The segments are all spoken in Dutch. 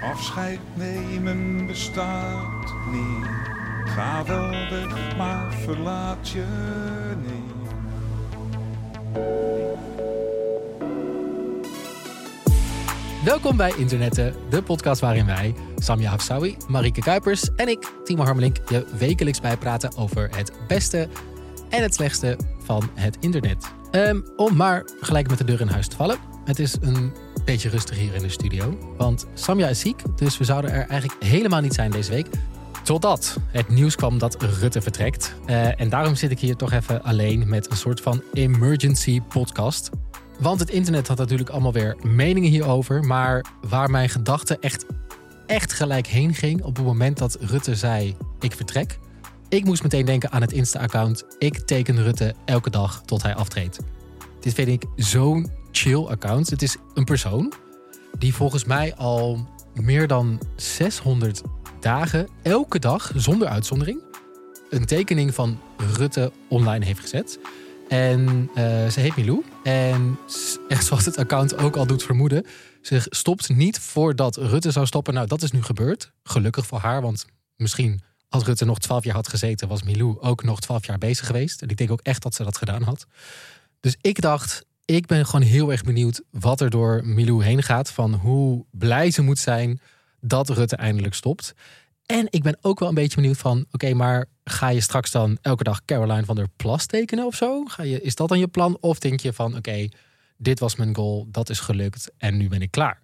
Afscheid nemen bestaat niet. Ga wel weg, maar verlaat je niet. Welkom bij Internetten, de podcast waarin wij, Samia Hafsawi, Marieke Kuipers en ik, Timo Harmelink, je wekelijks bijpraten over het beste en het slechtste van het internet. Ehm, om maar gelijk met de deur in huis te vallen. Het is een beetje rustig hier in de studio, want Samia is ziek, dus we zouden er eigenlijk helemaal niet zijn deze week. Totdat het nieuws kwam dat Rutte vertrekt. Eh, en daarom zit ik hier toch even alleen met een soort van emergency podcast. Want het internet had natuurlijk allemaal weer meningen hierover. Maar waar mijn gedachte echt, echt gelijk heen ging op het moment dat Rutte zei: Ik vertrek. Ik moest meteen denken aan het Insta-account. Ik teken Rutte elke dag tot hij aftreedt. Dit vind ik zo'n chill account. Het is een persoon die volgens mij al meer dan 600 dagen, elke dag, zonder uitzondering, een tekening van Rutte online heeft gezet. En uh, ze heet Milou. En zoals het account ook al doet vermoeden, ze stopt niet voordat Rutte zou stoppen. Nou, dat is nu gebeurd. Gelukkig voor haar, want misschien als Rutte nog twaalf jaar had gezeten, was Milou ook nog twaalf jaar bezig geweest. En ik denk ook echt dat ze dat gedaan had. Dus ik dacht, ik ben gewoon heel erg benieuwd wat er door Milou heen gaat. Van hoe blij ze moet zijn dat Rutte eindelijk stopt. En ik ben ook wel een beetje benieuwd van, oké, maar ga je straks dan elke dag Caroline van der Plas tekenen of zo? Ga je, is dat dan je plan? Of denk je van, oké, dit was mijn goal, dat is gelukt en nu ben ik klaar.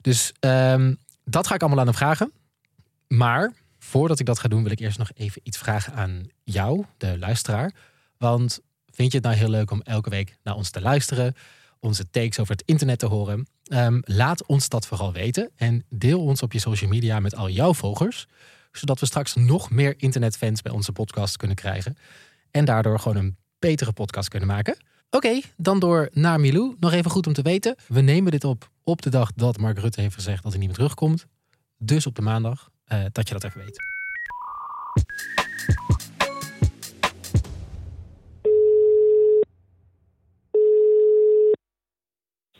Dus um, dat ga ik allemaal aan hem vragen. Maar voordat ik dat ga doen, wil ik eerst nog even iets vragen aan jou, de luisteraar. Want vind je het nou heel leuk om elke week naar ons te luisteren? onze takes over het internet te horen. Um, laat ons dat vooral weten en deel ons op je social media met al jouw volgers, zodat we straks nog meer internetfans bij onze podcast kunnen krijgen en daardoor gewoon een betere podcast kunnen maken. Oké, dan door naar Milou. Nog even goed om te weten. We nemen dit op op de dag dat Mark Rutte heeft gezegd dat hij niet meer terugkomt. Dus op de maandag, uh, dat je dat even weet.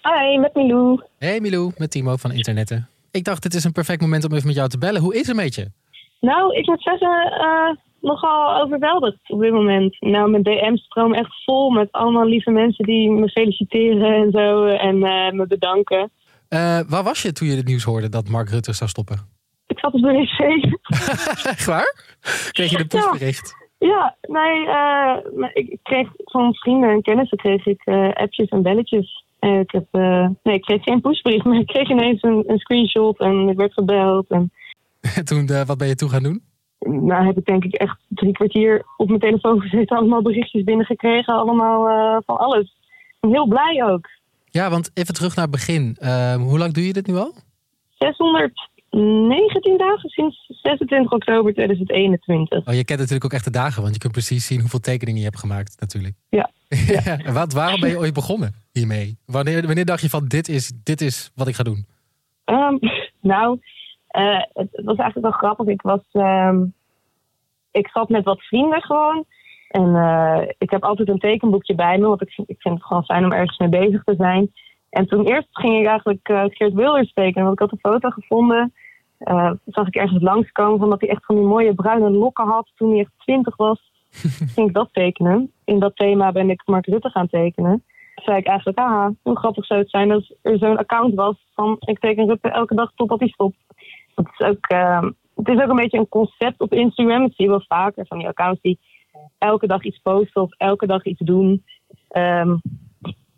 Hi, met Milou. Hey Milou, met Timo van Internetten. Ik dacht, dit is een perfect moment om even met jou te bellen. Hoe is het met je? Nou, ik moet zeggen, uh, nogal overweldigd op dit moment. Nou, mijn DM's stromen echt vol met allemaal lieve mensen die me feliciteren en zo. En uh, me bedanken. Uh, waar was je toen je het nieuws hoorde dat Mark Rutte zou stoppen? Ik zat op de wc. echt waar? Kreeg je een pushbericht? Ja, nee, ik kreeg van vrienden en kennissen kreeg ik appjes en belletjes. Ik, heb, uh, nee, ik kreeg geen pushbrief, maar ik kreeg ineens een, een screenshot en ik werd gebeld. En... toen, uh, wat ben je toen gaan doen? Nou, heb ik denk ik echt drie kwartier op mijn telefoon gezeten, allemaal berichtjes binnengekregen, allemaal van alles. Heel blij ook. Ja, want even terug naar het begin. Ehm, hoe lang doe je dit nu al? 619 dagen sinds 26 oktober 2021. Oh, je kent natuurlijk ook echt de dagen, want je kunt precies zien hoeveel tekeningen je hebt gemaakt, natuurlijk. Ja. ja. wat, waarom ben je ooit begonnen hiermee? Wanneer, wanneer dacht je van dit is, dit is wat ik ga doen? Um, nou, uh, het, was eigenlijk wel grappig. Ik was, um, ik zat met wat vrienden gewoon. En uh, ik heb altijd een tekenboekje bij me, want ik, ik vind het gewoon fijn om ergens mee bezig te zijn. En toen eerst ging ik eigenlijk uh, Geert Wilders tekenen, want ik had een foto gevonden. Uh, zag ik ergens langskomen van dat hij echt van die mooie bruine lokken had toen hij echt twintig was. ging ik dat tekenen. In dat thema ben ik Mark Rutte gaan tekenen. Zei ik eigenlijk, ah, hoe grappig zou het zijn als er zo'n account was van ik teken Rutte elke dag totdat hij stopt. Dat is ook, uh, het is ook een beetje een concept op Instagram. Dat zie je wel vaker van die accounts die elke dag iets posten of elke dag iets doen. Um,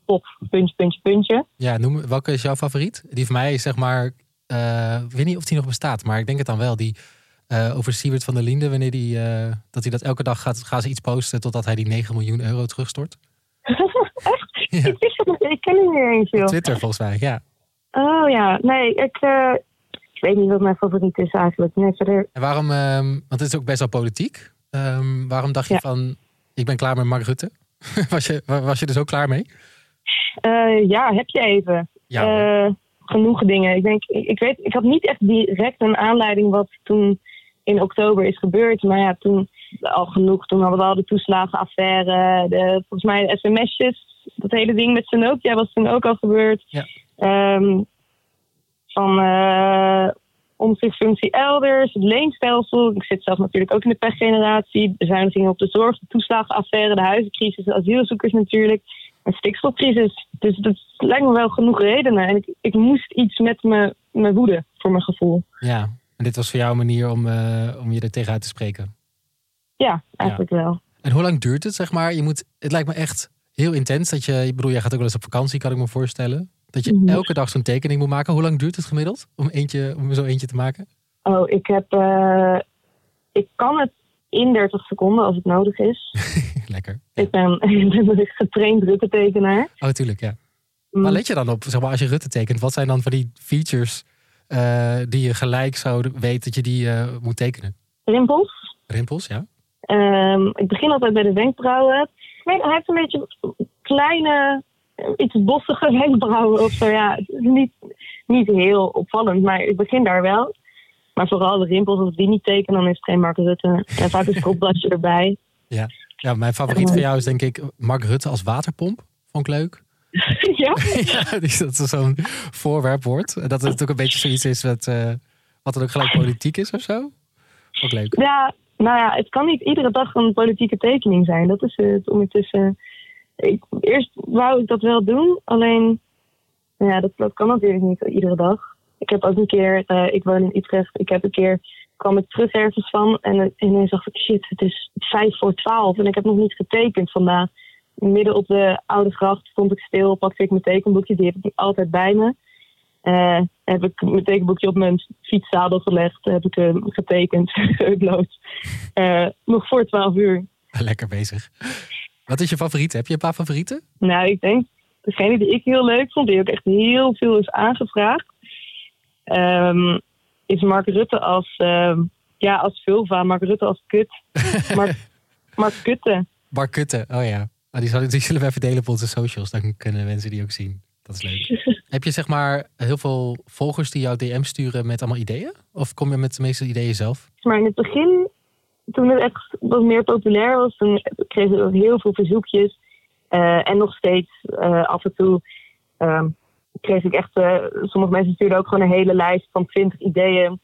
tot puntje, puntje, puntje. Ja, noem, welke is jouw favoriet? Die van mij is zeg maar, uh, weet niet of die nog bestaat, maar ik denk het dan wel. Die uh, over Siewert van der Linde, wanneer die, uh, dat hij dat elke dag gaat, gaan ze iets posten totdat hij die 9 miljoen euro terugstort. Ja. Ik, wist het, ik ken hem niet eens, joh. Twitter volgens mij, ja. Oh ja, nee, ik, uh, ik weet niet wat mijn favoriet is eigenlijk. Nee, verder... En waarom, um, want het is ook best wel politiek. Um, waarom dacht je ja. van, ik ben klaar met Mark Rutte? was, je, was je er zo klaar mee? Uh, ja, heb je even. Ja, uh, genoeg dingen. Ik denk, ik, ik, weet, ik had niet echt direct een aanleiding wat toen in oktober is gebeurd. Maar ja, toen al genoeg. Toen hadden we al de toeslagenaffaire, de, volgens mij de sms'jes. Dat hele ding met Sanokia was toen ook al gebeurd. Ja. Um, van, uh, omzichtfunctie elders, het leenstelsel. Ik zit zelf natuurlijk ook in de pechgeneratie. Bezuinigingen op de zorg, de toeslagenaffaire, de huizencrisis, de asielzoekers natuurlijk. Een stikstofcrisis. Dus dat lijkt me wel genoeg redenen. En ik, ik moest iets met mijn, mijn woede, voor mijn gevoel. Ja, en dit was voor jou een manier om, uh, om je er tegenuit te spreken? Ja, eigenlijk wel. En hoe lang duurt het, zeg maar? Je moet, het lijkt me echt heel intens. Dat je, ik bedoel, jij gaat ook wel eens op vakantie, kan ik me voorstellen. Dat je Mhm. elke dag zo'n tekening moet maken. Hoe lang duurt het gemiddeld om, eentje, om zo eentje te maken? Oh, ik heb. eh, ik kan het in 30 seconden als het nodig is. Lekker. Ja. Ik ben, ik ben een getraind drukketekenaar. Oh, tuurlijk, ja. Mm, Waar let je dan op? Zeg maar, als je Rutte tekent, wat zijn dan van die features eh, die je gelijk zo weet dat je die eh, moet tekenen? Rimpels. Rimpels, ja. Ehm, ik begin altijd bij de wenkbrauwen. Weet, hij heeft een beetje kleine, iets bossige wenkbrauwen of zo. Ja, het is niet, niet heel opvallend, maar ik begin daar wel. Maar vooral de rimpels, als die niet teken, dan is het geen Mark Rutte. En vaak een stropdasje erbij. Ja, mijn favoriet van jou is denk ik Mark Rutte als waterpomp. Vond ik leuk. ja? ja, dat is zo'n voorwerpwoord. Dat het natuurlijk een beetje zoiets is wat, eh, wat dan ook gelijk politiek is of zo. Vond ik leuk. ja, nou ja, het kan niet iedere dag een politieke tekening zijn. Dat is het ondertussen. Ik, eerst wou ik dat wel doen, alleen nou ja, dat, kan natuurlijk niet iedere dag. Ik heb ook een keer, eh, ik woon in Utrecht, ik heb een keer, kwam ik terug ergens van en eh, ineens dacht ik, shit, het is vijf voor twaalf en ik heb nog niet getekend vandaag. Midden op de oude gracht stond ik stil, pakte ik mijn tekenboekje, die heb ik altijd bij me. Eh, heb ik mijn tekenboekje op mijn fietszadel gelegd, heb ik hem getekend, geüpload. Eh, nog voor twaalf uur. Lekker bezig. Wat is je favoriet? Heb je een paar favorieten? Nou, ik denk, degene die ik heel leuk vond, die ook echt heel veel is aangevraagd, ehm, is Mark Rutte als, ehm, ja, als vulva, Mark Rutte als kut. Mark, Mark Kutte. Mark Kutte, oh ja. Nou, die, zal, die zullen we even delen op onze socials. Dan kunnen mensen die ook zien. Dat is leuk. Heb je zeg maar heel veel volgers die jou DM sturen met allemaal ideeën? Of kom je met de meeste ideeën zelf? Maar in het begin, toen het echt wat meer populair was, toen kreeg ik ook heel veel verzoekjes. Eh, en nog steeds eh, af en toe ehm, kreeg ik echt, eh, sommige mensen stuurden ook gewoon een hele lijst van 20 ideeën.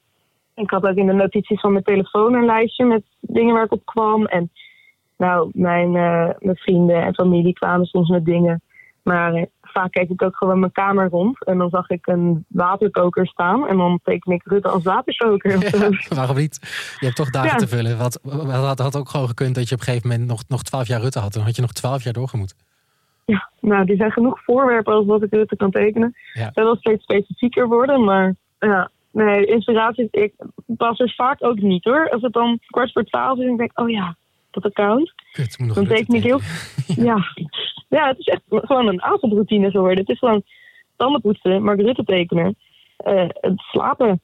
Ik had ook in de notities van mijn telefoon een lijstje met dingen waar ik op kwam. En nou, mijn, eh, mijn vrienden en familie kwamen soms met dingen. Maar vaak keek ik ook gewoon mijn kamer rond. En dan zag ik een waterkoker staan. En dan teken ik Rutte als waterkoker. Ja, waarom niet? Je hebt toch dagen Ja. te vullen. Wat, wat had, ook gewoon gekund dat je op een gegeven moment nog, nog 12 jaar Rutte had. Dan had je nog 12 jaar doorgemoet. Ja, nou, die zijn genoeg voorwerpen als wat ik Rutte kan tekenen. Ja. Zal wel steeds specifieker worden, maar ja. Nee, inspiratie, ik pas er vaak ook niet hoor. Als het dan kwart voor twaalf is en ik denk, oh ja, dat account. Kut, moet nog Dan teken ik heel... tekenen. Ja. Ja, het is echt gewoon een avondroutine geworden. Het is gewoon tanden poetsen, Mark Rutte tekenen, eh, het slapen.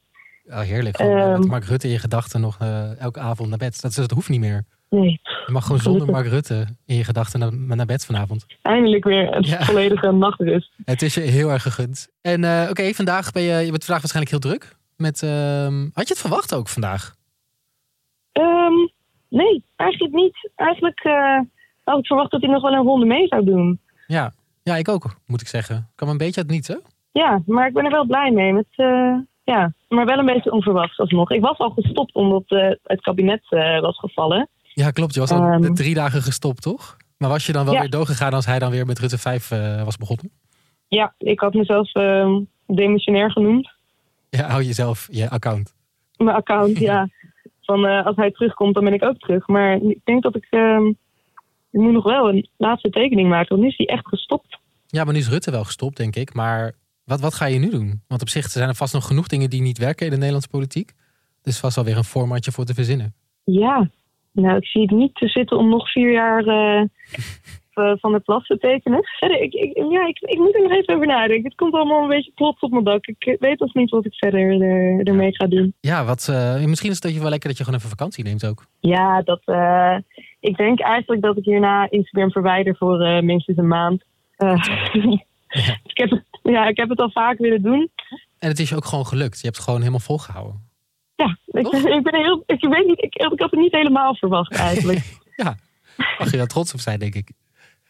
Oh, heerlijk. Eh, Ehm. met Mark Rutte in je gedachten nog eh, elke avond naar bed. Dat, dat hoeft niet meer. Nee, Je mag gewoon zonder. Mark Rutte in je gedachten naar, naar bed vanavond. eindelijk weer een Ja. volledige nachtrust. Het is je heel erg gegund. En oké, vandaag ben je, je bent vandaag waarschijnlijk heel druk. Met, ehm, had je het verwacht ook vandaag? Ehm, nee, eigenlijk niet. Eigenlijk had ik verwacht dat hij nog wel een ronde mee zou doen. Ja. ja, ik ook, moet ik zeggen. Kan me een beetje uit niets, hè? Ja, maar ik ben er wel blij mee. Met, eh, ja, maar wel een beetje onverwachts alsnog. Ik was al gestopt omdat eh, het kabinet eh, was gevallen. Ja, klopt. Je was al Ehm. drie dagen gestopt, toch? Maar was je dan wel Ja. weer doorgegaan als hij dan weer met Rutte 5 eh, was begonnen? Ja, ik had mezelf ehm, demissionair genoemd. Ja, hou jezelf je account. Mijn account, ja. Van als hij terugkomt, dan ben ik ook terug. Maar ik denk dat ik... ik moet nog wel een laatste tekening maken. Want nu is hij echt gestopt. Ja, maar nu is Rutte wel gestopt, denk ik. Maar wat, wat ga je nu doen? Want op zich zijn er vast nog genoeg dingen die niet werken in de Nederlandse politiek. Dus vast wel weer een formatje voor te verzinnen. Ja, nou, ik zie het niet te zitten om nog vier jaar eh, v- van het plas te tekenen. Verder, ik, ik, ja, ik, ik moet er nog even over nadenken. Het komt allemaal een beetje plots op mijn dak. Ik weet nog niet wat ik verder er, ermee ga doen. Ja, wat, eh, misschien is het dat je wel lekker dat je gewoon even vakantie neemt ook. Ja, dat, eh, ik denk eigenlijk dat ik hierna Instagram verwijder voor eh, minstens een maand. Eh, ik, heb, het- ja, ik heb het al vaak willen doen. En het is je ook gewoon gelukt. Je hebt het gewoon helemaal volgehouden. Ja, ik, ik ben heel, ik weet niet, ik, ik had het niet helemaal verwacht eigenlijk. Mag je daar trots op zijn, denk ik.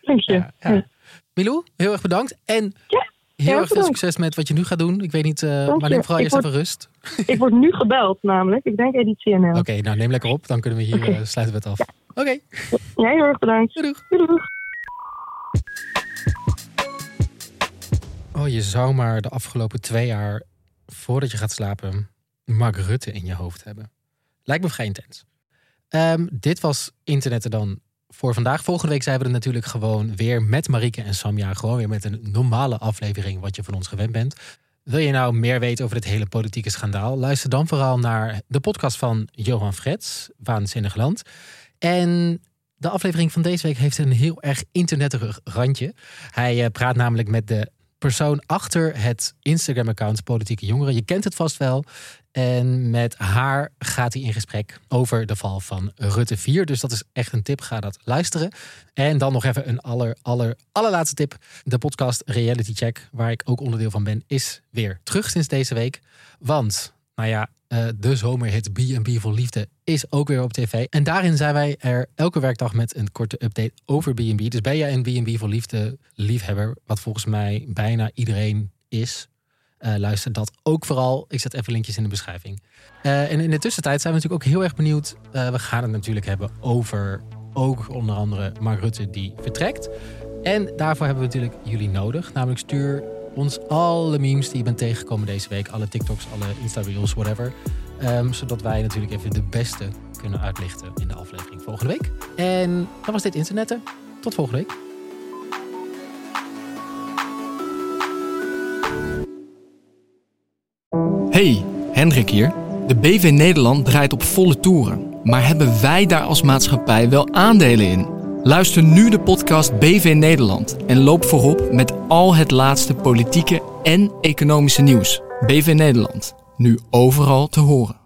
Dank je. Ja, ja. Milou, heel erg bedankt. En Ja. heel Ja, erg veel succes met wat je nu gaat doen. Ik weet niet, eh, maar je. neem vooral eerst word- even rust. Ik word nu gebeld namelijk. Ik denk editie NL. Oké, nou neem lekker op. Dan kunnen we hier eh, sluiten we het af. Oké, Jij heel erg bedankt. doei, doeg. Doei, doeg. Oh, je zou maar de afgelopen twee jaar, voordat je gaat slapen, Mark Rutte in je hoofd hebben. Lijkt me vrij intens. Ehm, dit was internetten dan voor vandaag. Volgende week zijn we er natuurlijk gewoon weer met Marieke en Samja. Gewoon weer met een normale aflevering, wat je van ons gewend bent. Wil je nou meer weten over dit hele politieke schandaal? Luister dan vooral naar de podcast van Johan Frets, Waanzinnig Land. En de aflevering van deze week heeft een heel erg internetterig randje. Hij eh, praat namelijk met de persoon achter het Instagram-account Politieke Jongeren. Je kent het vast wel. En met haar gaat hij in gesprek over de val van Rutte 4. Dus dat is echt een tip. Ga dat luisteren. En dan nog even een aller, aller, allerlaatste tip. De podcast Reality Check, waar ik ook onderdeel van ben, is weer terug sinds deze week. Want, nou ja, eh, de zomerhit B&B voor Liefde is ook weer op tv. En daarin zijn wij er elke werkdag met een korte update over B&B. Dus ben jij een B&B voor Liefde liefhebber, wat volgens mij bijna iedereen is... eh, luister dat ook vooral. Ik zet even linkjes in de beschrijving. Eh, en in de tussentijd zijn we natuurlijk ook heel erg benieuwd. We gaan het natuurlijk hebben over ook onder andere Mark Rutte die vertrekt. En daarvoor hebben we natuurlijk jullie nodig. Namelijk stuur ons alle memes die je bent tegengekomen deze week. Alle TikToks, alle Insta-reels, whatever. Ehm, zodat wij natuurlijk even de beste kunnen uitlichten in de aflevering volgende week. En dan was dit Internetten. Tot volgende week. Hey, Hendrik hier. De BV Nederland draait op volle toeren. Maar hebben wij daar als maatschappij wel aandelen in? Luister nu de podcast BV Nederland en loop voorop met al het laatste politieke en economische nieuws. BV Nederland, nu overal te horen.